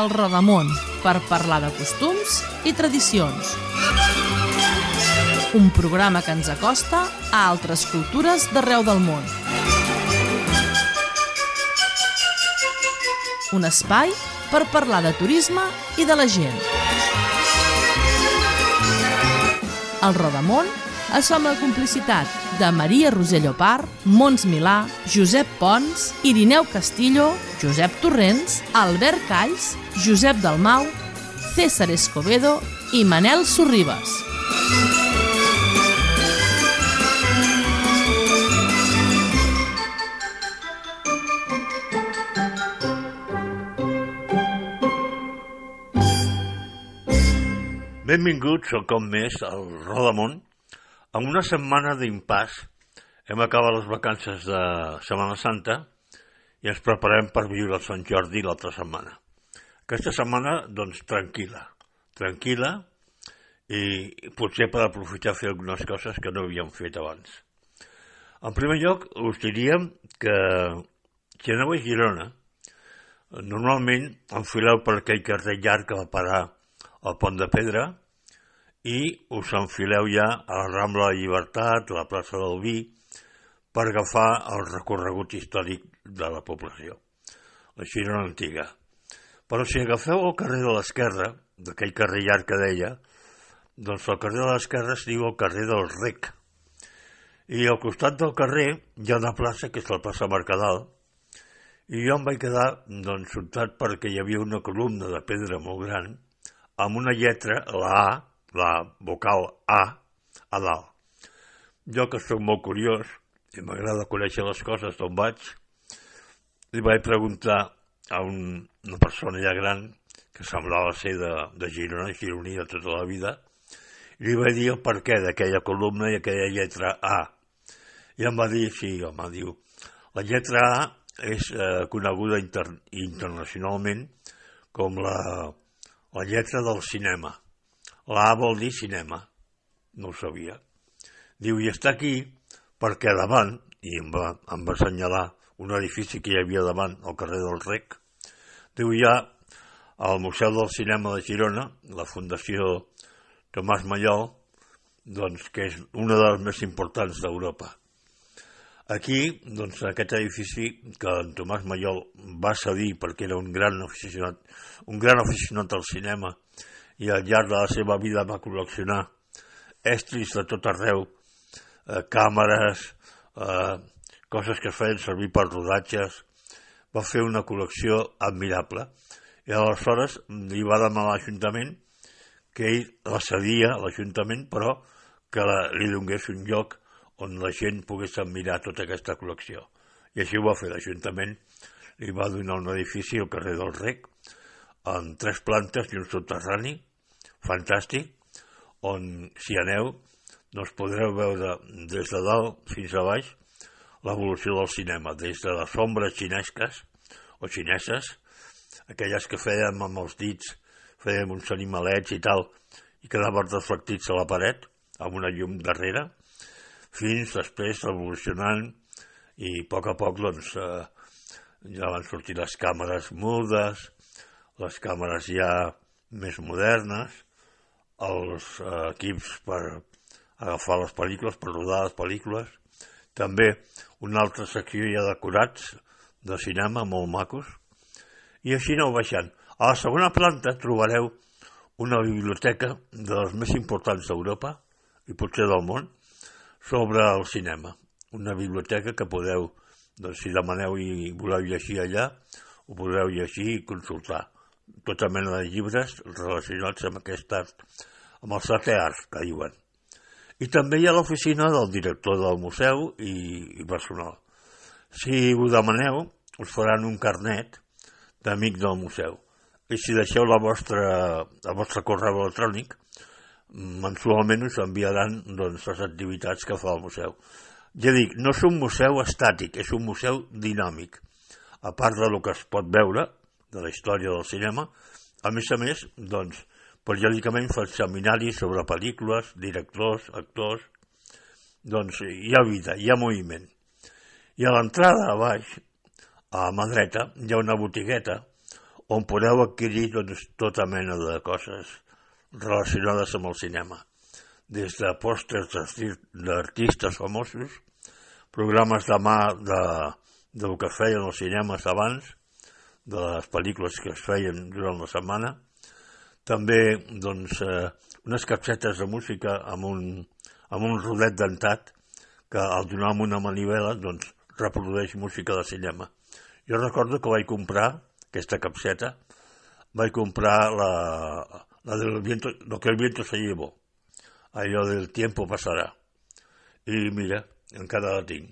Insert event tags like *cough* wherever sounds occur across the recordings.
El Rodamont, per parlar de costums i tradicions. Un programa que ens acosta a altres cultures d'arreu del món. Un espai per parlar de turisme i de la gent. El Rodamont es fa amb la complicitat de Maria Roser Par, Mons Milà, Josep Pons, Irineu Castillo, Josep Torrents, Albert Calls, Josep Dalmau, César Escobedo i Manel Sorribes. Benvinguts un cop més al Rodamont. En una setmana d'impàs hem acabat les vacances de Setmana Santa i ens preparem per viure el Sant Jordi l'altra setmana. Aquesta setmana, doncs, tranquil·la. Tranquil·la i potser per aprofitar fer algunes coses que no havíem fet abans. En primer lloc, us diríem que si aneu a Girona, normalment enfileu per aquell carrer llarg que va parar al Pont de Pedra i us enfileu ja a la Rambla de Llibertat, la plaça del Vi, per agafar el recorregut històric de la població, la Girona antiga. Però si agafeu el carrer de l'esquerra, d'aquell carrer llarg que deia, doncs el carrer de l'esquerra es diu el carrer del Rec. I al costat del carrer hi ha una plaça, que és la plaça Mercadal, i jo em vaig quedar doncs, sobtat perquè hi havia una columna de pedra molt gran, amb una lletra, la A, la vocal A, a dalt. Jo, que sóc molt curiós i m'agrada conèixer les coses d'on vaig, li vaig preguntar a un, una persona ja gran que semblava ser de, de Girona, gironí de tota la vida, i li vaig dir el perquè d'aquella columna i aquella lletra A. I em va dir, sí, home, diu, la lletra A és eh, coneguda inter internacionalment com la, la lletra del cinema. La A vol dir cinema. No ho sabia. Diu, i està aquí perquè davant, i em va, em va assenyalar un edifici que hi havia davant, al carrer del Rec, diu, hi ha al Museu del Cinema de Girona, la Fundació Tomàs Mallol, doncs, que és una de les més importants d'Europa. Aquí, doncs, aquest edifici que en Tomàs Mallol va cedir perquè era un gran aficionat, un gran aficionat al cinema i al llarg de la seva vida va col·leccionar estris de tot arreu, eh, càmeres, eh, coses que es feien servir per rodatges, va fer una col·lecció admirable. I aleshores li va demanar a l'Ajuntament que ell la cedia a l'Ajuntament, però que la, li donés un lloc on la gent pogués admirar tota aquesta col·lecció. I així ho va fer l'Ajuntament, li va donar un edifici al carrer del Rec, amb tres plantes i un subterrani, fantàstic, on si aneu doncs podreu veure des de dalt fins a baix l'evolució del cinema, des de les ombres xinesques o xineses, aquelles que fèiem amb els dits, fèiem uns animalets i tal, i quedaven reflectits a la paret, amb una llum darrere, fins després evolucionant i a poc a poc doncs, eh, ja van sortir les càmeres mudes, les càmeres ja més modernes, els eh, equips per agafar les pel·lícules, per rodar les pel·lícules, també una altra secció ja decorats de cinema molt macos, i així aneu baixant. A la segona planta trobareu una biblioteca de les més importants d'Europa i potser del món sobre el cinema. Una biblioteca que podeu, doncs, si demaneu i voleu llegir allà, ho podreu llegir i consultar. Tota mena de llibres relacionats amb aquest art, amb els arts que diuen. I també hi ha l'oficina del director del museu i, i personal. Si ho demaneu, us faran un carnet d'amic del museu. I si deixeu la vostra, el vostre correu electrònic, mensualment us enviaran doncs, les activitats que fa el museu. Ja dic, no és un museu estàtic, és un museu dinàmic. A part de lo que es pot veure, de la història del cinema, a més a més, doncs, periòdicament fa seminaris sobre pel·lícules, directors, actors, doncs hi ha vida, hi ha moviment. I a l'entrada a baix, a mà dreta, hi ha una botigueta on podeu adquirir doncs, tota mena de coses relacionades amb el cinema, des de pòsters d'artistes famosos, programes de mà de, del que feien els cinemes abans, de les pel·lícules que es feien durant la setmana, també doncs, eh, unes capsetes de música amb un, amb un rodet dentat que al donar amb una manivela doncs, reprodueix música de cinema. Jo recordo que vaig comprar aquesta capseta, vaig comprar la, la del viento, lo que el viento se llevó, allò del tiempo passarà. I mira, encara la tinc.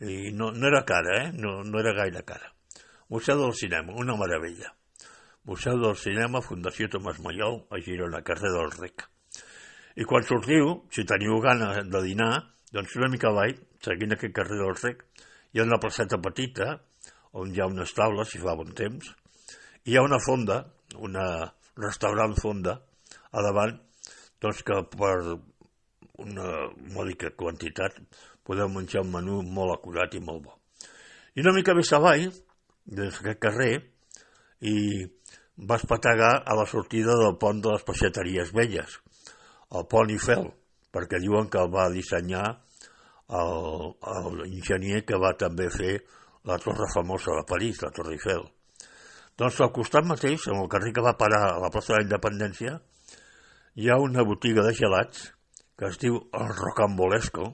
I no, no era cara, eh? No, no era gaire cara. Museu del Cinema, una meravella. Museu del Cinema, Fundació Tomàs Mallol, a Girona, carrer del Rec. I quan sortiu, si teniu gana de dinar, doncs una mica avall, seguint aquest carrer del Rec, hi ha una placeta petita, on hi ha unes taules, si fa bon temps, i hi ha una fonda, una restaurant fonda, a davant, doncs que per una mòdica quantitat podeu menjar un menú molt acurat i molt bo. I una mica més avall, d'aquest carrer, i vas pategar a la sortida del pont de les peixateries velles, el pont Eiffel, perquè diuen que el va dissenyar l'enginyer que va també fer la torre famosa de París, la Torre Eiffel. Doncs al costat mateix, en el carrer que va parar a la plaça de la Independència, hi ha una botiga de gelats que es diu el Rocambolesco.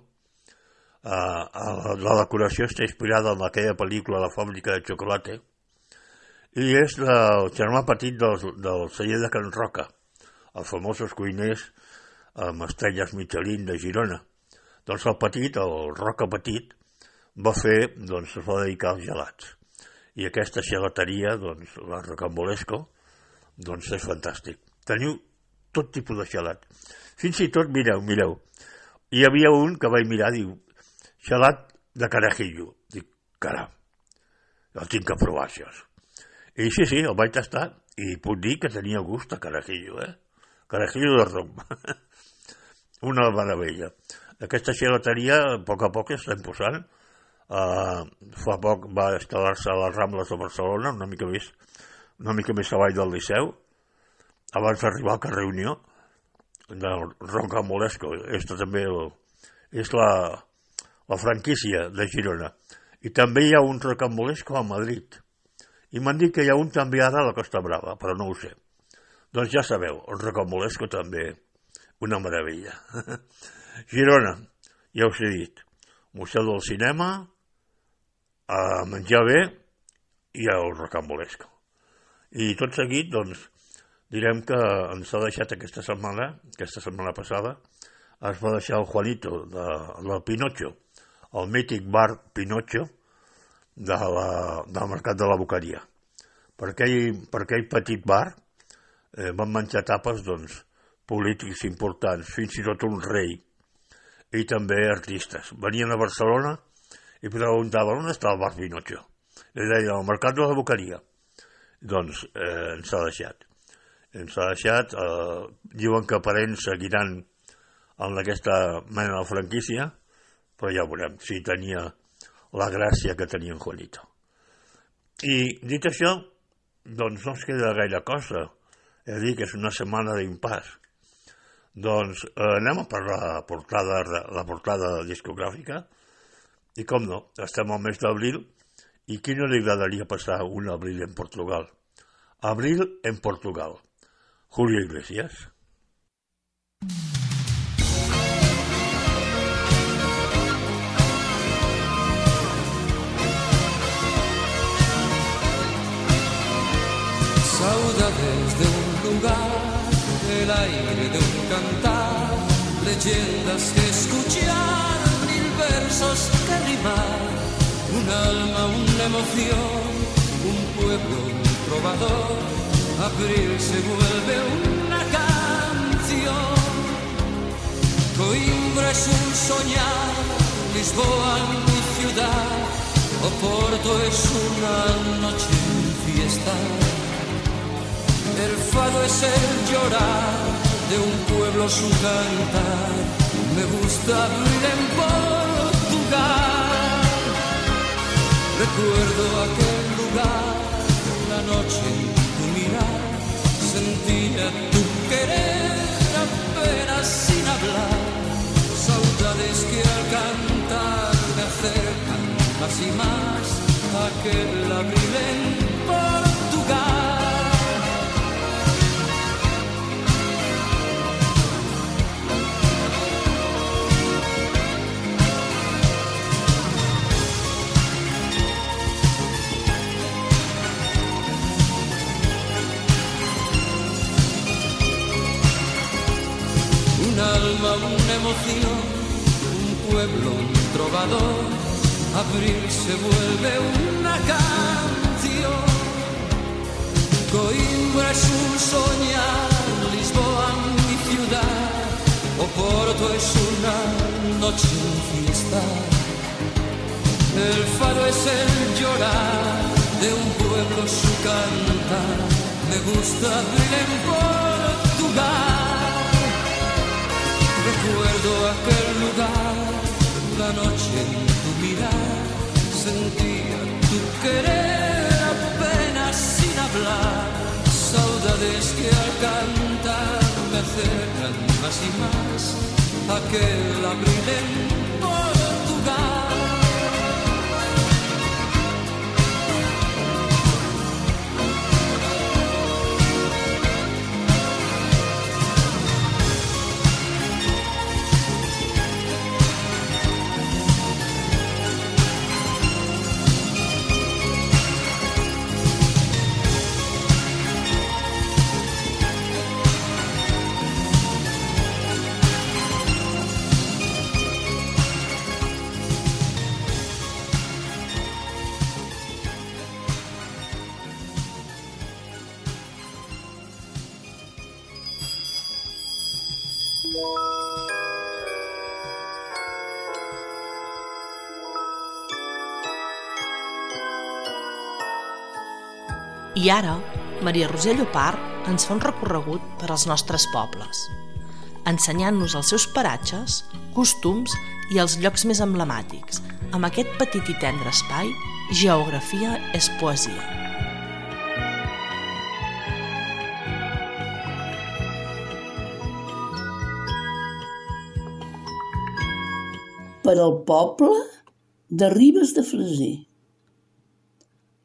Uh, la decoració està inspirada en aquella pel·lícula La fàbrica de xocolata i és el germà petit del, del celler de Can Roca, els famosos cuiners amb estrelles Michelin de Girona. Doncs el petit, el Roca Petit, va fer, doncs es va dedicar als gelats i aquesta gelateria, doncs, la Rocambolesco, doncs és fantàstic. Teniu tot tipus de gelat. Fins i tot, mireu, mireu, hi havia un que vaig mirar, diu, gelat de carajillo. Dic, caram, el tinc que provar, això. I sí, sí, el vaig tastar i puc dir que tenia gust a carajillo, eh? Carajillo de rom. *laughs* Una meravella. Aquesta gelateria, a poc a poc, està imposant Uh, fa poc va instal·lar-se a les Rambles de Barcelona, una mica més, una mica més avall del Liceu, abans d'arribar al carrer Unió, del Ronca Molesco. Aquesta també el, és la, la franquícia de Girona. I també hi ha un Rocambolesco a Madrid. I m'han dit que hi ha un també ara a la Costa Brava, però no ho sé. Doncs ja sabeu, el Rocambolesco també, una meravella. *laughs* Girona, ja us he dit, Museu del Cinema, a menjar bé i al rocambolesco. I tot seguit, doncs, direm que ens ha deixat aquesta setmana, aquesta setmana passada, es va deixar el Juanito de, de Pinocho, el mític bar Pinocho de la, del Mercat de la Boqueria. Per aquell, per aquell petit bar eh, van menjar tapes doncs, polítics importants, fins i tot un rei, i també artistes. Venien a Barcelona i preguntava on està el bar Pinocchio. Li deia, al mercat de la boqueria. Doncs eh, ens ha deixat. Ens ha deixat, eh, diuen que parents seguiran en aquesta mena de franquícia, però ja veurem si tenia la gràcia que tenia en Juanito. I dit això, doncs no ens queda gaire cosa. He dit que és una setmana d'impàs. Doncs eh, anem a per la portada, la portada discogràfica, i com no, estem al mes d'abril i qui no li agradaria passar un abril en Portugal? Abril en Portugal. Julio Iglesias. Leyendas que escuchar versos que rimar, un alma, una emoción, un pueblo, un trovador, abril se vuelve una canción. Coimbra es un soñar, Lisboa mi ciudad, Oporto es una noche en fiesta. El fado es el llorar de un pueblo su cantar. Me gusta abrir en Recuerdo aquel lugar, la noche sentía tu querer apenas sin hablar. Saudades que al cantar me acercan más y más aquel abril en Portugal. Abril se vuelve una canción. Coimbra es un soñar, Lisboa mi ciudad, Oporto es una noche en fiesta. El faro es el llorar de un pueblo su cantar. Me gusta Abril en Portugal. Recuerdo aquel lugar, la noche en tu mirar, sentía tu querer apenas sin hablar, saudades que al cantar me cercan más y más aquel abril I ara, Maria Roser Llopart ens fa un recorregut per als nostres pobles, ensenyant-nos els seus paratges, costums i els llocs més emblemàtics. Amb aquest petit i tendre espai, Geografia és poesia. per al poble de Ribes de Freser.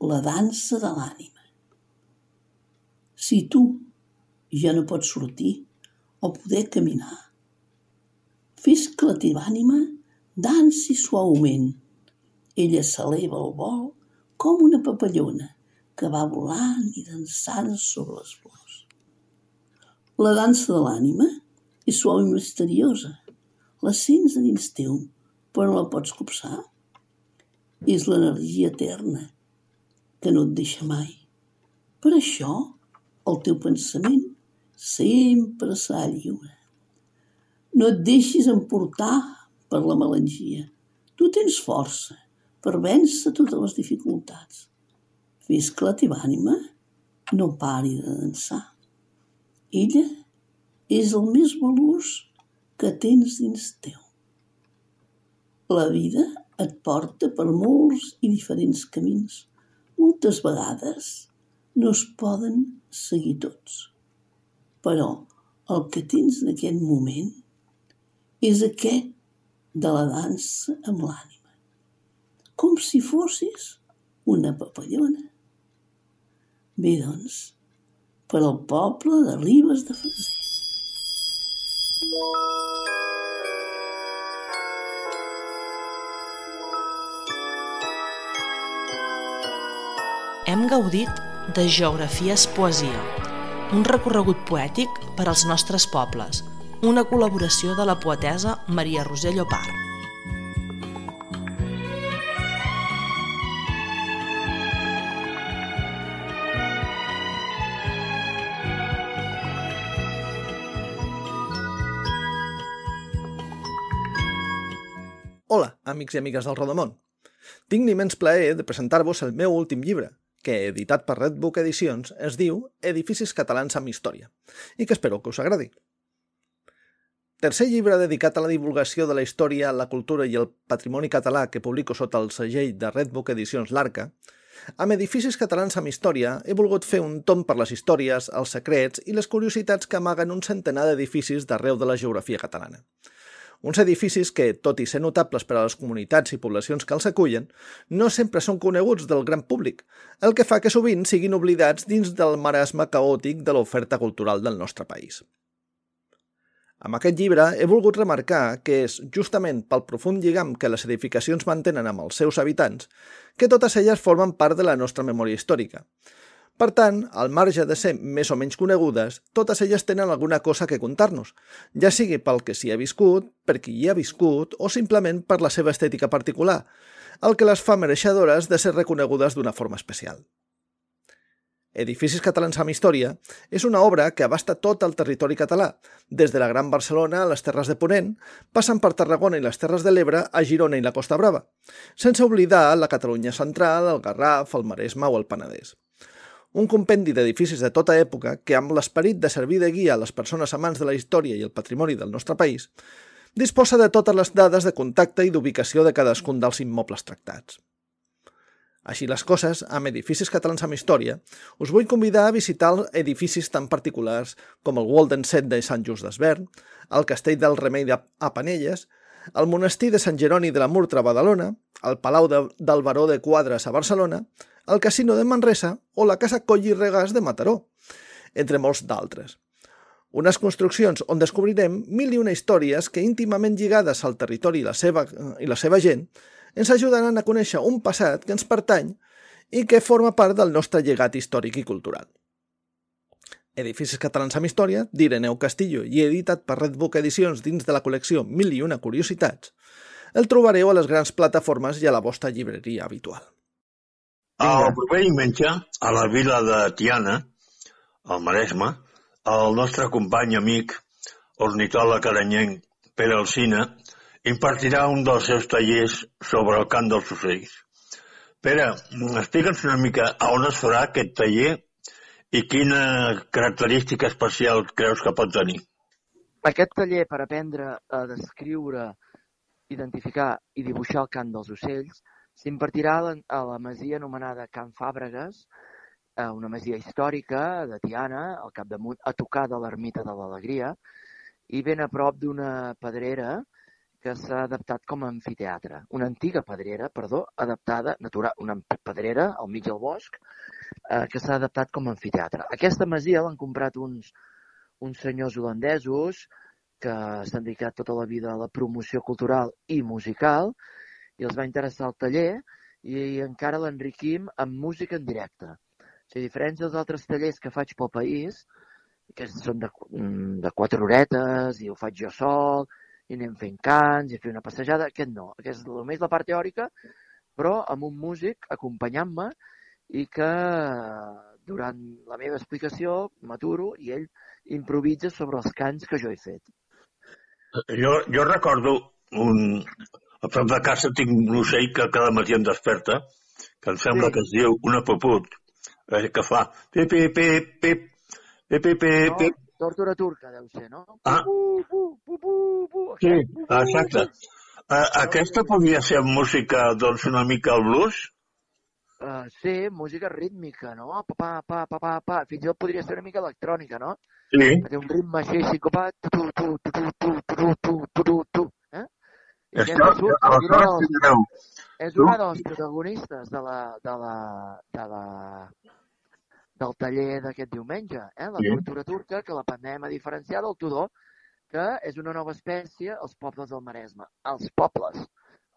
La dansa de l'ànima. Si tu ja no pots sortir o poder caminar, fes que la teva ànima dansi suaument. Ella s'eleva al vol com una papallona que va volant i dansant sobre les flors. La dansa de l'ànima és suau i misteriosa. La sents a dins teu, però no la pots copsar. És l'energia eterna que no et deixa mai. Per això el teu pensament sempre serà lliure. No et deixis emportar per la melangia. Tu tens força per vèncer totes les dificultats. Fes que la teva ànima no pari de dansar. Ella és el més valuós que tens dins teu. La vida et porta per molts i diferents camins. Moltes vegades no es poden seguir tots. Però el que tens en aquest moment és aquest de la dansa amb l'ànima. Com si fossis una papallona. Bé, doncs, per al poble de Ribes de Freser. Hem gaudit de Geografies Poesia, un recorregut poètic per als nostres pobles, una col·laboració de la poetesa Maria Roser Llopart. Hola, amics i amigues del Rodamont. Tinc l'immens plaer de presentar-vos el meu últim llibre, que, editat per Redbook Edicions, es diu Edificis catalans amb història, i que espero que us agradi. Tercer llibre dedicat a la divulgació de la història, la cultura i el patrimoni català que publico sota el segell de Redbook Edicions L'Arca, Amb Edificis Catalans amb Història he volgut fer un tom per les històries, els secrets i les curiositats que amaguen un centenar d'edificis d'arreu de la geografia catalana. Uns edificis que, tot i ser notables per a les comunitats i poblacions que els acullen, no sempre són coneguts del gran públic, el que fa que sovint siguin oblidats dins del marasme caòtic de l'oferta cultural del nostre país. Amb aquest llibre he volgut remarcar que és justament pel profund lligam que les edificacions mantenen amb els seus habitants que totes elles formen part de la nostra memòria històrica. Per tant, al marge de ser més o menys conegudes, totes elles tenen alguna cosa que contar-nos, ja sigui pel que s'hi ha viscut, per qui hi ha viscut o simplement per la seva estètica particular, el que les fa mereixedores de ser reconegudes d'una forma especial. Edificis catalans amb història és una obra que abasta tot el territori català, des de la Gran Barcelona a les Terres de Ponent, passant per Tarragona i les Terres de l'Ebre a Girona i la Costa Brava, sense oblidar la Catalunya central, el Garraf, el Maresme o el Penedès. Un compendi d'edificis de tota època que, amb l'esperit de servir de guia a les persones amants de la història i el patrimoni del nostre país, disposa de totes les dades de contacte i d'ubicació de cadascun dels immobles tractats. Així les coses, amb edificis catalans amb història, us vull convidar a visitar edificis tan particulars com el Walden Set de Sant Just d'Esvern, el Castell del Remei a Panelles, el Monestir de Sant Jeroni de la Murtra a Badalona, el Palau de, del Baró de Quadres a Barcelona, el Casino de Manresa o la Casa Coll i Regàs de Mataró, entre molts d'altres. Unes construccions on descobrirem mil i una històries que íntimament lligades al territori i la seva, i la seva gent ens ajudaran a conèixer un passat que ens pertany i que forma part del nostre llegat històric i cultural. Edificis catalans amb història, d'Ireneu Castillo i editat per Redbook Edicions dins de la col·lecció Mil i una curiositats, el trobareu a les grans plataformes i a la vostra llibreria habitual. El proper diumenge, a la vila de Tiana, al Maresme, el nostre company amic ornitòleg aranyenc Pere Alcina impartirà un dels seus tallers sobre el cant dels ocells. Pere, explica'ns una mica a on es farà aquest taller i quina característica especial creus que pot tenir. Aquest taller per aprendre a descriure, identificar i dibuixar el cant dels ocells s'impartirà a la masia anomenada Can Fàbregues, una masia històrica de Tiana, al capdamunt, a tocar de l'ermita de l'Alegria, i ben a prop d'una pedrera que s'ha adaptat com a anfiteatre. Una antiga pedrera, perdó, adaptada, natural, una pedrera al mig del bosc, eh, que s'ha adaptat com a anfiteatre. Aquesta masia l'han comprat uns, uns senyors holandesos que s'han dedicat tota la vida a la promoció cultural i musical i els va interessar el taller i, encara l'enriquim amb música en directe. O sigui, a diferència dels altres tallers que faig pel país, que són de, mm, de quatre horetes i ho faig jo sol, i anem fent cants i fer una passejada. Aquest no, aquest és només la part teòrica, però amb un músic acompanyant-me i que durant la meva explicació m'aturo i ell improvisa sobre els cants que jo he fet. Jo, jo recordo un... A prop de casa tinc un ocell que cada matí em desperta, que em sembla sí. que es diu una puput, eh, que fa pip, pip, pip, pip, pip, pip, pip, pip, Tortura turca, deu ser, no? Ah. Pu, pu, pu, sí, exacte. Uh, aquesta podria ser música, doncs, una mica al blues? Uh, sí, música rítmica, no? Pa, pa, pa, pa, pa, pa. Fins i tot podria ser una mica electrònica, no? Sí. Té un ritme així, psicopat, tu, tu, tu, tu, tu, tu, tu, tu, tu, tu, tu, eh? I Això, aleshores tindreu... És una dels protagonistes de la, de la, de la, del taller d'aquest diumenge, eh? la sí. tortura turca, que la pandèmia diferenciar del tudor, que és una nova espècie als pobles del Maresme. Els pobles,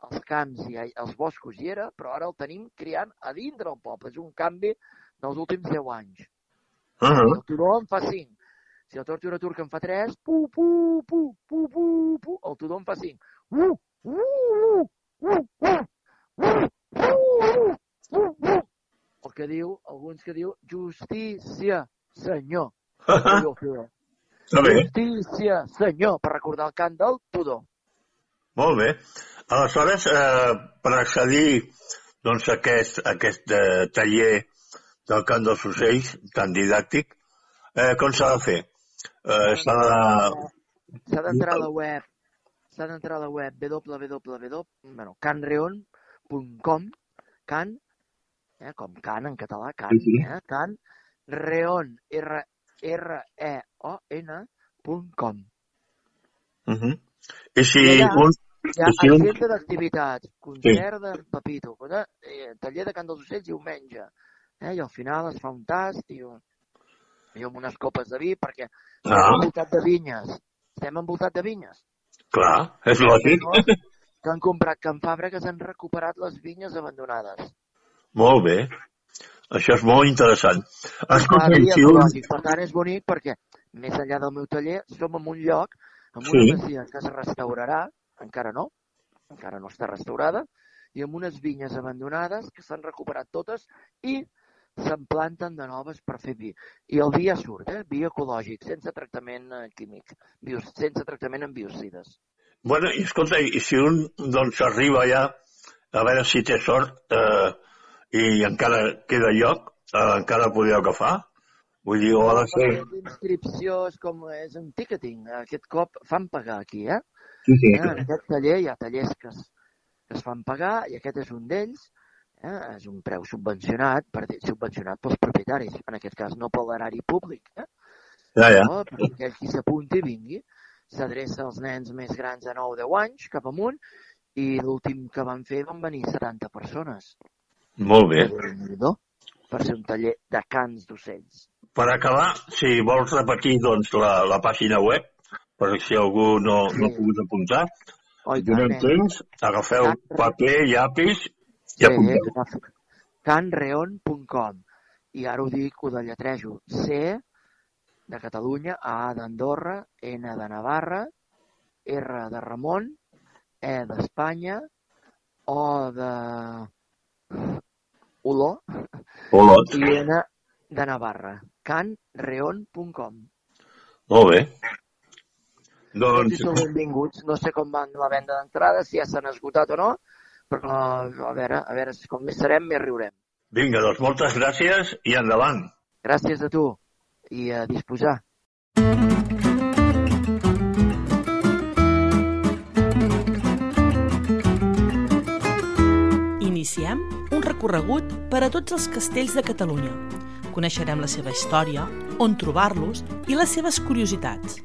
els camps i els boscos hi era, però ara el tenim criant a dintre el poble. És un canvi dels últims 10 anys. Uh -huh. El tudor en fa 5. Si la tortura turca en fa 3, pu, pu, pu, pu, pu, pu, el tudor en fa 5. Uh, el que diu, alguns que diu, justícia, senyor. *laughs* Justícia, senyor, per recordar el cant del Tudó. Molt bé. Aleshores, eh, per accedir doncs, a aquest, a aquest eh, taller del cant dels ocells, tan didàctic, eh, com s'ha de fer? Eh, s'ha de... S'ha d'entrar a la web s'ha d'entrar a la web www, bueno, canreon.com can eh, com Can en català, Can, Sí, sí. eh, Can, reon, r, r e o n punt com. Uh -huh. I si I allà- un... Hi ha si un... agenda d'activitats, concert d'en Pepito, cosa, eh, taller de Can dels Ocells diumenge, eh, i al final es fa un tast i, un, i amb unes copes de vi, perquè estem Ah. envoltats de vinyes. Estem envoltats de vinyes. Clar, és lògic. *laughs* Que han comprat Can Fabra, que s'han recuperat les vinyes abandonades. Molt bé. Això és molt interessant. Un... ecològic. Per tant, és bonic perquè, més enllà del meu taller, som en un lloc, amb una Sí. masia que es restaurarà, encara no, encara no està restaurada, i amb unes vinyes abandonades que s'han recuperat totes i se'n planten de noves per fer vi. I el vi ja surt, eh? vi ecològic, sense tractament eh, químic, bio, sense tractament amb biocides. Bueno, i escolta, i si un doncs arriba ja a veure si té sort eh, i encara queda lloc, eh, encara podeu agafar? Vull dir, o ha de ser... L'inscripció és com és un ticketing. Aquest cop fan pagar aquí, eh? Sí, sí. Eh, En aquest taller hi ha tallers que es, que es fan pagar i aquest és un d'ells. Eh? És un preu subvencionat, per, subvencionat pels propietaris, en aquest cas no per l'erari públic, eh? Ja, ja. no? perquè aquell qui s'apunti vingui, s'adreça als nens més grans de 9 o 10 anys, cap amunt, i l'últim que van fer van venir 70 persones. Molt bé. Per ser un taller de cants d'ocells. Per acabar, si vols repetir doncs, la, la pàgina web, per si algú no, no ha pogut apuntar, Oi, donem tant, nen? temps, agafeu paper, llapis Sí, apunteu. canreon.com i ara ho dic, ho deletrejo. C de Catalunya, A d'Andorra, N de Navarra, R de Ramon, E d'Espanya, O de Olor Olot. i N de Navarra. canreon.com Molt bé. Doncs, hi sou benvinguts. No sé com van la venda d'entrades, si ja s'han esgotat o no, però a veure, a veure, com més serem, més riurem. vinga, doncs moltes gràcies i endavant. Gràcies a tu i a disposar. Iniciem un recorregut per a tots els castells de Catalunya. Coneixerem la seva història, on trobar-los i les seves curiositats.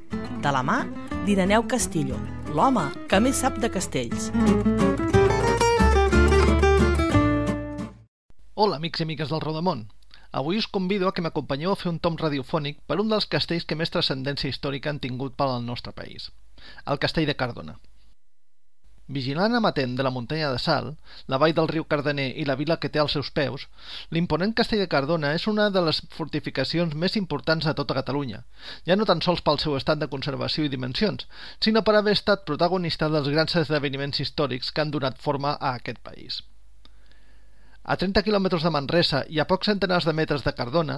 De la mà d'Ireneu Castillo, l'home que més sap de castells. Hola, amics i amigues del Rodamont. Avui us convido a que m'acompanyeu a fer un tom radiofònic per un dels castells que més transcendència històrica han tingut per al nostre país, el castell de Cardona. Vigilant amatent de la muntanya de Sal, la vall del riu Cardener i la vila que té als seus peus, l'imponent castell de Cardona és una de les fortificacions més importants de tota Catalunya, ja no tan sols pel seu estat de conservació i dimensions, sinó per haver estat protagonista dels grans esdeveniments històrics que han donat forma a aquest país. A 30 quilòmetres de Manresa i a pocs centenars de metres de Cardona,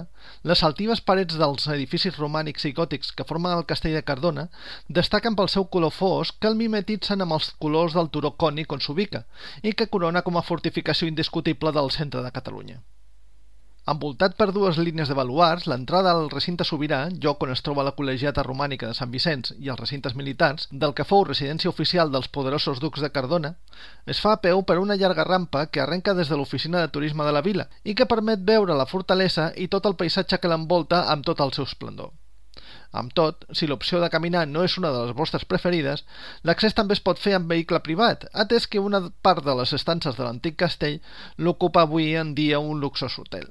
les altives parets dels edificis romànics i gòtics que formen el castell de Cardona destaquen pel seu color fosc que el mimetitzen amb els colors del turó cònic on s'ubica i que corona com a fortificació indiscutible del centre de Catalunya. Envoltat per dues línies de baluars, l'entrada al recinte sobirà, lloc on es troba la col·legiata romànica de Sant Vicenç i els recintes militars, del que fou residència oficial dels poderosos ducs de Cardona, es fa a peu per una llarga rampa que arrenca des de l'oficina de turisme de la vila i que permet veure la fortalesa i tot el paisatge que l'envolta amb tot el seu esplendor. Amb tot, si l'opció de caminar no és una de les vostres preferides, l'accés també es pot fer amb vehicle privat, atès que una part de les estances de l'antic castell l'ocupa avui en dia un luxós hotel.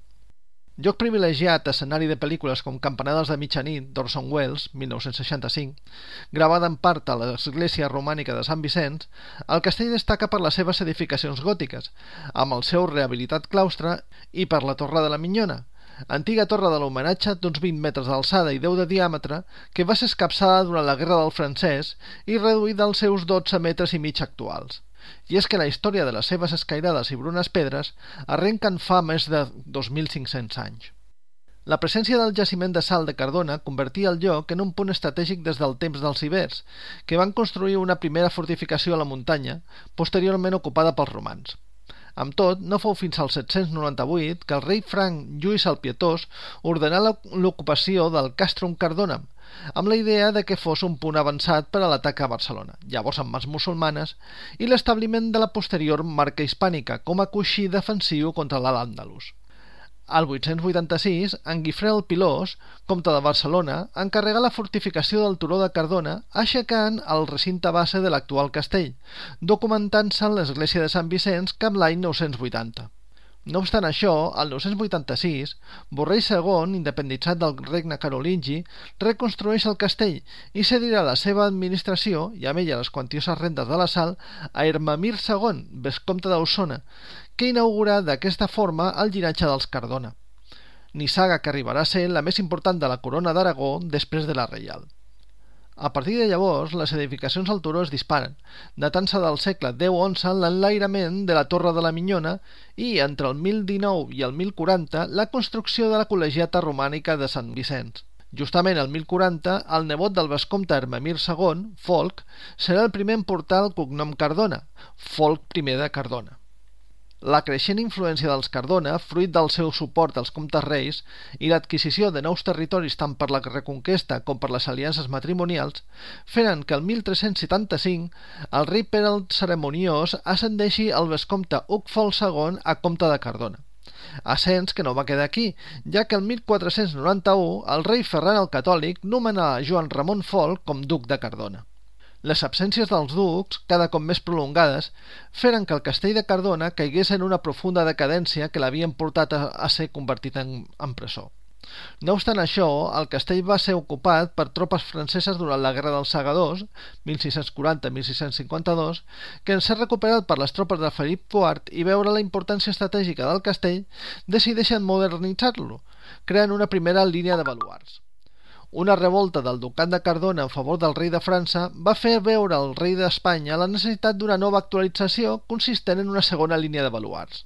Lloc privilegiat escenari de pel·lícules com Campanades de mitjanit d'Orson Welles, 1965, gravada en part a l'església romànica de Sant Vicenç, el castell destaca per les seves edificacions gòtiques, amb el seu rehabilitat claustre i per la Torre de la Minyona, antiga torre de l'homenatge d'uns 20 metres d'alçada i 10 de diàmetre que va ser escapçada durant la Guerra del Francès i reduïda als seus 12 metres i mig actuals. I és que la història de les seves escairades i brunes pedres arrenquen fa més de 2.500 anys. La presència del jaciment de sal de Cardona convertia el lloc en un punt estratègic des del temps dels ibers, que van construir una primera fortificació a la muntanya, posteriorment ocupada pels romans. Amb tot, no fou fins al 798 que el rei franc Lluís el Pietós ordenà l'ocupació del Castrum Cardona, amb la idea de que fos un punt avançat per a l'atac a Barcelona, llavors amb mans musulmanes, i l'establiment de la posterior marca hispànica com a coixí defensiu contra l'Al-Àndalus. Al 886, en Guifré el Pilós, comte de Barcelona, encarrega la fortificació del turó de Cardona, aixecant el recinte base de l'actual castell, documentant-se en l'església de Sant Vicenç cap l'any 980. No obstant això, el 986, Borrell II, independitzat del regne carolingi, reconstrueix el castell i cedirà la seva administració, i amb ella les quantioses rendes de la sal, a Hermamir II, vescomte d'Ausona, que inaugura d'aquesta forma el llinatge dels Cardona. Nissaga que arribarà a ser la més important de la corona d'Aragó després de la reial. A partir de llavors, les edificacions al turó es disparen, datant-se del segle X-XI l'enlairament de la Torre de la Minyona i, entre el 1019 i el 1040, la construcció de la col·legiata romànica de Sant Vicenç. Justament el 1040, el nebot del vescomte Hermemir II, Folk, serà el primer en portar el cognom Cardona, Folk I de Cardona. La creixent influència dels Cardona, fruit del seu suport als comtes reis i l'adquisició de nous territoris tant per la reconquesta com per les aliances matrimonials, feren que el 1375 el rei Pere Ceremoniós ascendeixi el vescomte Ucfol II a comte de Cardona. Ascens que no va quedar aquí, ja que el 1491 el rei Ferran el Catòlic nomenà Joan Ramon Fol com duc de Cardona. Les absències dels ducs, cada cop més prolongades, feren que el castell de Cardona caigués en una profunda decadència que l'havien portat a, a ser convertit en, en presó. No obstant això, el castell va ser ocupat per tropes franceses durant la Guerra dels Segadors, 1640-1652, que en ser recuperat per les tropes de Felip IV i veure la importància estratègica del castell, decideixen modernitzar-lo, creant una primera línia de baluars. Una revolta del ducat de Cardona en favor del rei de França va fer veure al rei d'Espanya la necessitat d'una nova actualització consistent en una segona línia de baluars.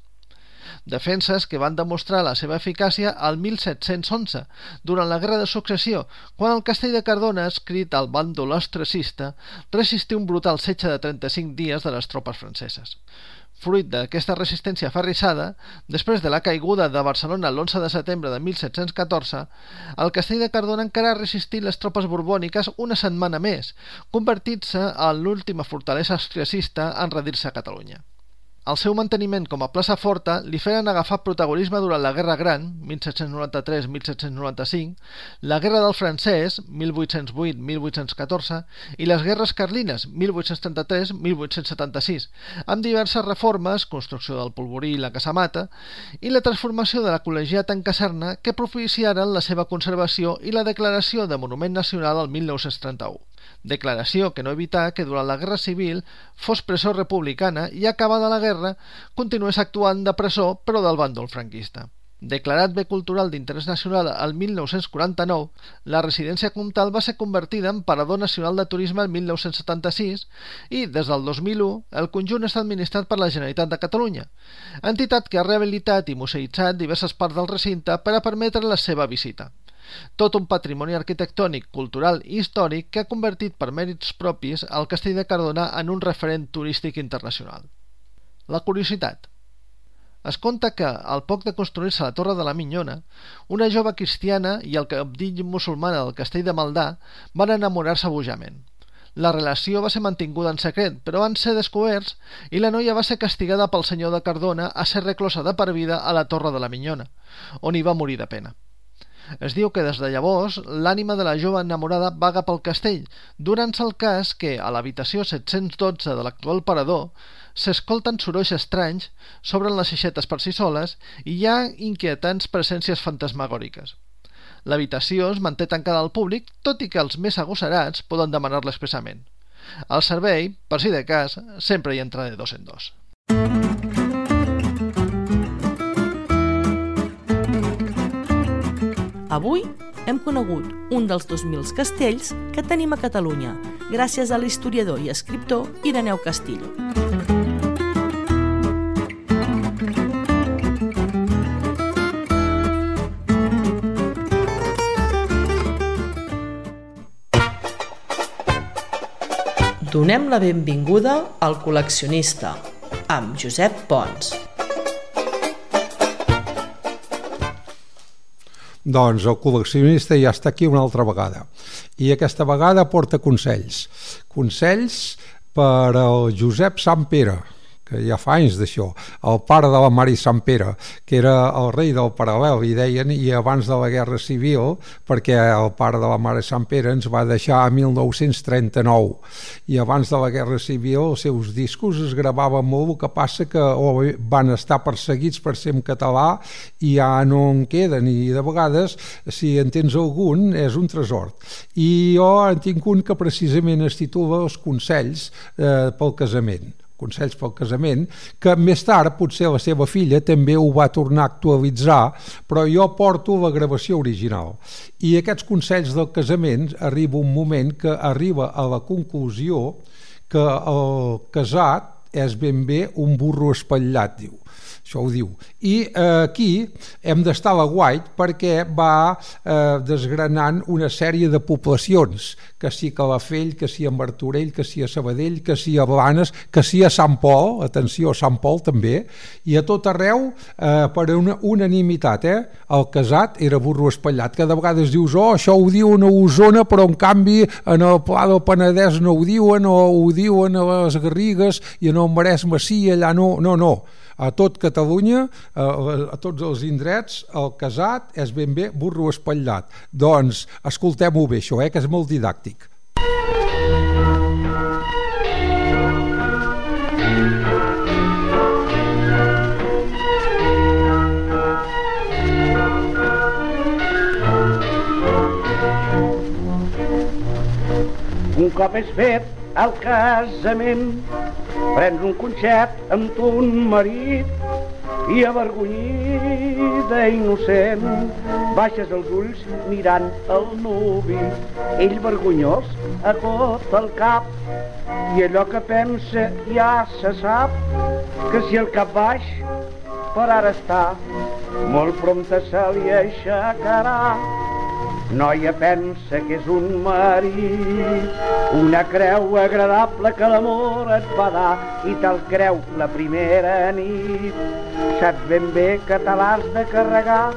Defenses que van demostrar la seva eficàcia al 1711, durant la Guerra de Successió, quan el castell de Cardona, escrit al bàndol ostracista, resistí un brutal setge de 35 dies de les tropes franceses. Fruit d'aquesta resistència aferrissada, després de la caiguda de Barcelona l'11 de setembre de 1714, el castell de Cardona encara ha resistit les tropes borbòniques una setmana més, convertint-se en l'última fortalesa austriacista en redir-se a Catalunya. El seu manteniment com a plaça forta li feren agafar protagonisme durant la Guerra Gran, 1793-1795, la Guerra del Francès, 1808-1814, i les Guerres Carlines, 1833-1876, amb diverses reformes, construcció del polvorí i la casamata, i la transformació de la col·legiata en caserna que propiciaren la seva conservació i la declaració de Monument Nacional el 1931 declaració que no evità que durant la Guerra Civil fos presó republicana i acabada la guerra continués actuant de presó però del bàndol franquista. Declarat bé cultural d'interès nacional el 1949, la residència comtal va ser convertida en Parador Nacional de Turisme el 1976 i, des del 2001, el conjunt està administrat per la Generalitat de Catalunya, entitat que ha rehabilitat i museïtzat diverses parts del recinte per a permetre la seva visita tot un patrimoni arquitectònic, cultural i històric que ha convertit per mèrits propis el castell de Cardona en un referent turístic internacional. La curiositat. Es conta que, al poc de construir-se la Torre de la Minyona, una jove cristiana i el capdill musulmana del castell de Maldà van enamorar-se bojament. La relació va ser mantinguda en secret, però van ser descoberts i la noia va ser castigada pel senyor de Cardona a ser reclosa de per vida a la Torre de la Minyona, on hi va morir de pena. Es diu que des de llavors l'ànima de la jove enamorada vaga pel castell, durant-se el cas que, a l'habitació 712 de l'actual parador, s'escolten sorolls estranys, s'obren les aixetes per si soles i hi ha inquietants presències fantasmagòriques. L'habitació es manté tancada al públic, tot i que els més agosarats poden demanar-la expressament. Al servei, per si de cas, sempre hi entra de dos en dos. Avui hem conegut un dels 2.000 castells que tenim a Catalunya, gràcies a l'historiador i escriptor Ireneu Castillo. Donem la benvinguda al col·leccionista, amb Josep Pons. Doncs el col·leccionista ja està aquí una altra vegada. I aquesta vegada porta consells. Consells per al Josep Sant Pere, que ja fa anys d'això, el pare de la Mari Sant Pere, que era el rei del paral·lel, i deien, i abans de la Guerra Civil, perquè el pare de la Mare Sant Pere ens va deixar a 1939, i abans de la Guerra Civil els seus discos es gravaven molt, el que passa que o van estar perseguits per ser en català i ja no en queden, i de vegades, si en tens algun, és un tresor. I jo en tinc un que precisament es titula Els consells eh, pel casament consells pel casament, que més tard potser la seva filla també ho va tornar a actualitzar, però jo porto la gravació original. I aquests consells del casament arriba un moment que arriba a la conclusió que el casat és ben bé un burro espatllat, diu això ho diu. I eh, aquí hem d'estar a la White perquè va eh, desgranant una sèrie de poblacions, que sí a Calafell, que sí a Martorell, que sí a Sabadell, que sí a Blanes, que sí a Sant Pol, atenció, a Sant Pol també, i a tot arreu eh, per una unanimitat, eh? El casat era burro espatllat, que de vegades dius, oh, això ho diuen a Osona, però en canvi en el Pla del Penedès no ho diuen, o ho diuen a les Garrigues i en el Maresme sí, allà no, no, no a tot Catalunya, a, a tots els indrets, el casat és ben bé burro espatllat. Doncs escoltem-ho bé, això, eh, que és molt didàctic. Un cop és fet al casament. Prens un concert amb ton marit i avergonyida innocent. Baixes els ulls mirant el nuvi ell vergonyós tot el cap. I allò que pensa ja se sap que si el cap baix per ara està. Molt prompte se li aixecarà Noia pensa que és un marit, una creu agradable que l'amor et va dar i te'l creu la primera nit. Saps ben bé que te l'has de carregar.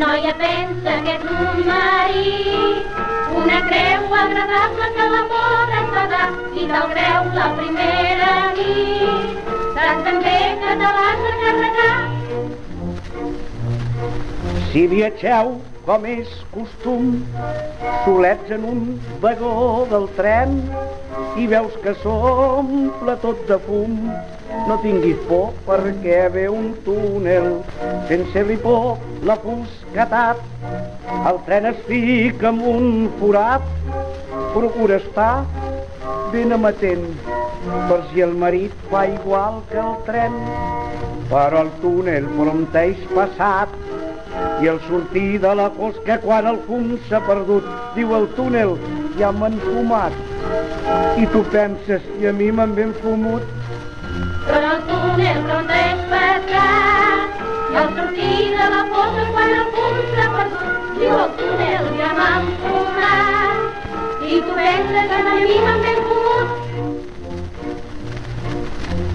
Noia pensa que és un marit, una creu agradable que l'amor et va dar i te'l creu la primera nit. Saps ben bé que te l'has de carregar. Si viatgeu com és costum, solets en un vagó del tren i veus que s'omple tot de fum. No tinguis por perquè ve un túnel sense por la fosquetat. El tren es fica en un forat, procura estar ben amatent per si el marit fa igual que el tren. Però el túnel prompteix passat i al sortir de la fosca quan el fum s'ha perdut diu el túnel ja m'han fumat i tu penses i a mi m'han ben fumut. Però el túnel on és passat i al sortir de la fosca quan el fum s'ha perdut diu el túnel ja m'han fumat i tu penses que a mi m'han ben fumut.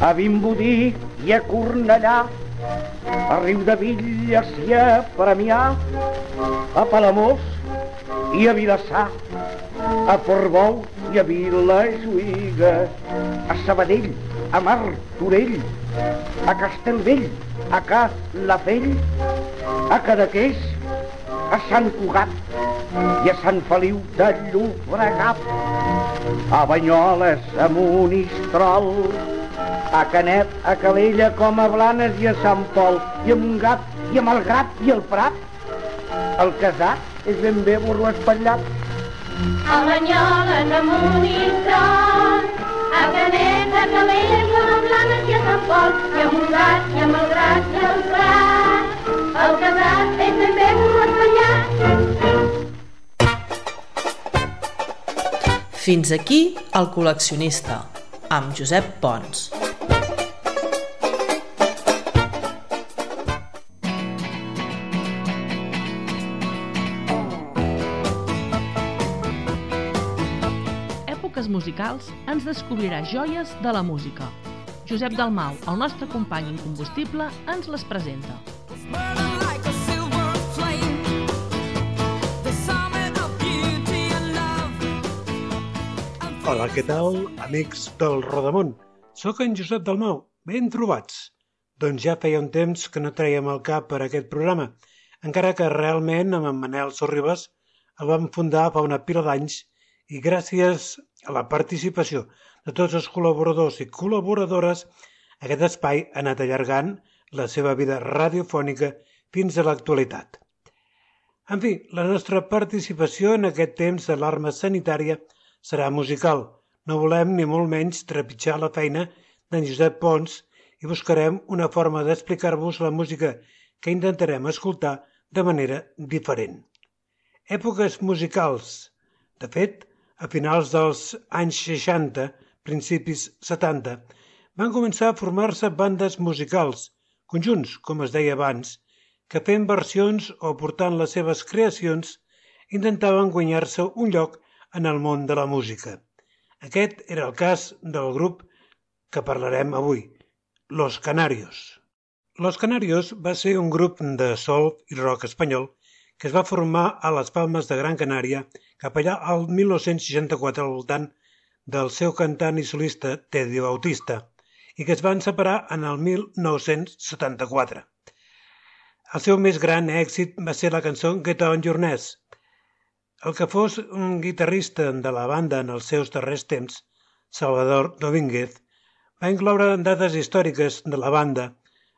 A Vimbodí i a Cornellà a Riu de Villes i a Premià, a Palamós i a Vilassar, a Portbou i a Vilajuïga, a Sabadell, a Martorell, a Castellvell, a Calafell, a Cadaqués, a Sant Cugat i a Sant Feliu de Llobregat, a Banyoles, a Monistrol, a Canet, a Calella, com a Blanes i a Sant Pol, i a Montgat, i a Malgrat i al Prat. El casat és ben bé burro espatllat. A Banyoles, a Monistrol, a Canet, a Calella, com a Blanes i a Sant Pol, i a Montgat, i a Malgrat i al Prat. El casat és ben bé burro espatllat. Fins aquí el col·leccionista, amb Josep Pons. musicals ens descobrirà joies de la música. Josep Dalmau, el nostre company incombustible, ens les presenta. Hola, què tal, amics del Rodamont? Soc en Josep Dalmau, ben trobats. Doncs ja feia un temps que no traiem el cap per aquest programa, encara que realment amb en Manel Sorribas el vam fundar fa una pila d'anys i gràcies a la participació de tots els col·laboradors i col·laboradores aquest espai ha anat allargant la seva vida radiofònica fins a l'actualitat. En fi, la nostra participació en aquest temps d'alarma sanitària serà musical. No volem ni molt menys trepitjar la feina d'en Josep Pons i buscarem una forma d'explicar-vos la música que intentarem escoltar de manera diferent. Èpoques musicals. De fet, a finals dels anys 60, principis 70, van començar a formar-se bandes musicals, conjunts, com es deia abans, que fent versions o portant les seves creacions intentaven guanyar-se un lloc en el món de la música. Aquest era el cas del grup que parlarem avui, Los Canarios. Los Canarios va ser un grup de sol i rock espanyol que es va formar a les Palmes de Gran Canària cap allà al 1964 al voltant del seu cantant i solista Teddy Bautista i que es van separar en el 1974. El seu més gran èxit va ser la cançó Get On Your Nest, el que fos un guitarrista de la banda en els seus darrers temps, Salvador Domínguez, va incloure dades històriques de la banda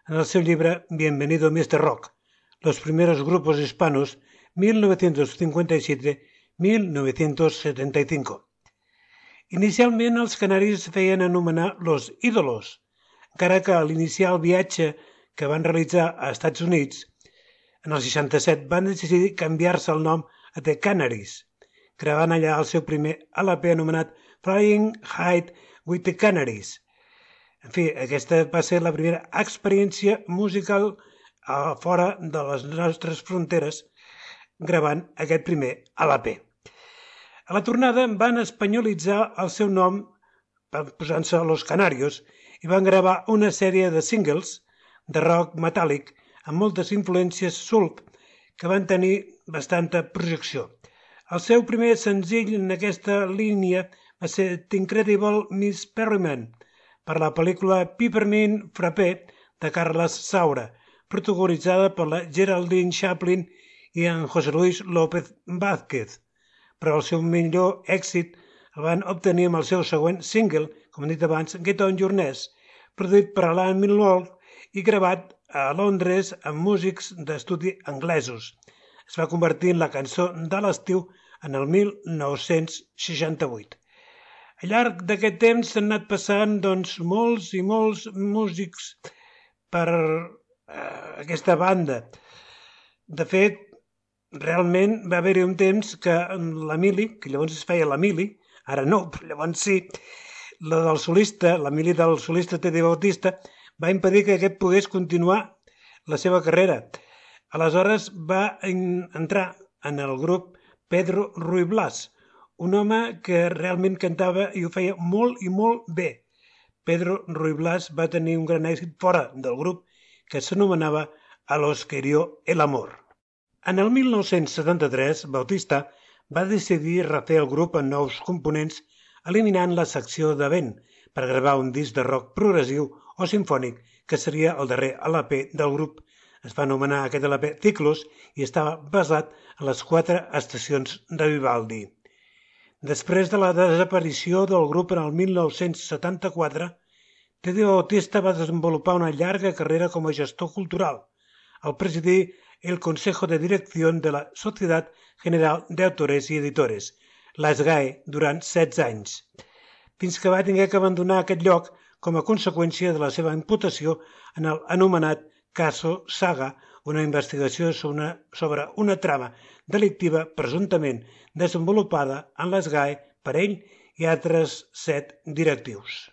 en el seu llibre Bienvenido Mr. Rock, los primeros grupos hispanos 1957-1975. Inicialment els canaris feien anomenar los ídolos, encara que a l'inicial viatge que van realitzar a Estats Units, en el 67 van decidir canviar-se el nom a The Canaries, gravant allà el seu primer LP anomenat Flying High with the Canaries. En fi, aquesta va ser la primera experiència musical a fora de les nostres fronteres gravant aquest primer LP. A la tornada van espanyolitzar el seu nom posant-se Los Canarios i van gravar una sèrie de singles de rock metàl·lic amb moltes influències sulp que van tenir bastanta projecció. El seu primer senzill en aquesta línia va ser T'Incredible Miss Perryman, per la pel·lícula Peppermint Frappé de Carles Saura, protagonitzada per la Geraldine Chaplin i en José Luis López Vázquez. Però el seu millor èxit el van obtenir amb el seu següent single, com he dit abans, Get On Your Nest, produït per Alan Milwall i gravat a Londres amb músics d'estudi anglesos. Es va convertir en la cançó de l'estiu en el 1968. Al llarg d'aquest temps s'han anat passant doncs, molts i molts músics per eh, aquesta banda. De fet, realment va haver-hi un temps que l'Emili, que llavors es feia l'Emili, ara no, però llavors sí, la del solista, l'Emili del solista Tede Bautista, va impedir que aquest pogués continuar la seva carrera. Aleshores va entrar en el grup Pedro Ruy Blas, un home que realment cantava i ho feia molt i molt bé. Pedro Ruy Blas va tenir un gran èxit fora del grup que s'anomenava A los querió el amor. En el 1973, Bautista va decidir refer el grup en nous components eliminant la secció de vent per gravar un disc de rock progressiu o sinfònic, que seria el darrer LP del grup. Es va anomenar aquest LP Ciclos i estava basat en les quatre estacions de Vivaldi. Després de la desaparició del grup en el 1974, Teddy Bautista va desenvolupar una llarga carrera com a gestor cultural. Al presidir el Consejo de Dirección de la Societat General de Autores i Editores, la SGAE, durant 16 anys, fins que va tenir que abandonar aquest lloc com a conseqüència de la seva imputació en el anomenat Caso Saga, una investigació sobre una, sobre una trama delictiva presumptament desenvolupada en l'ESGAE per ell i altres set directius.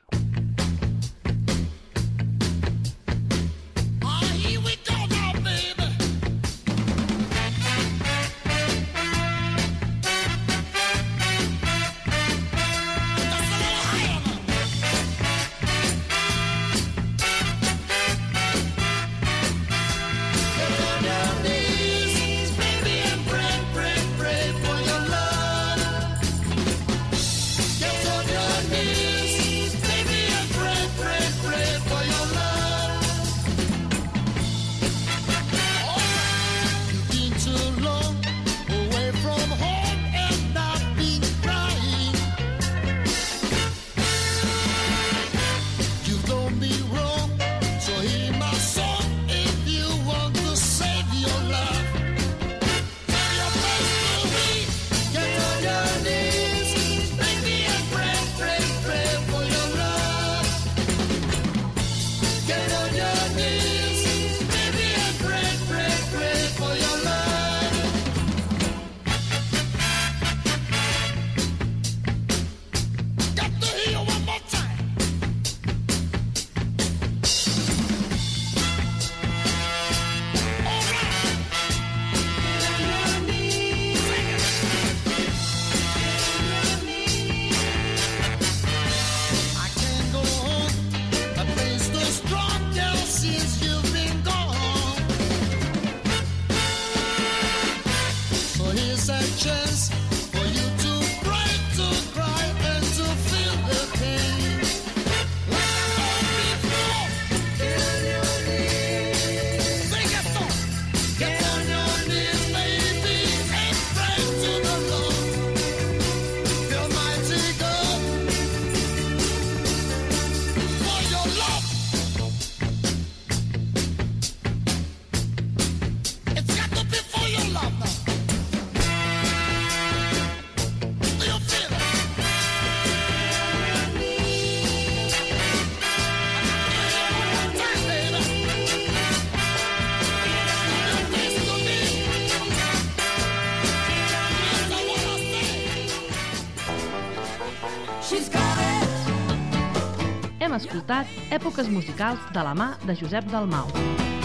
Escoltat èpoques musicals de la mà de Josep Dalmau.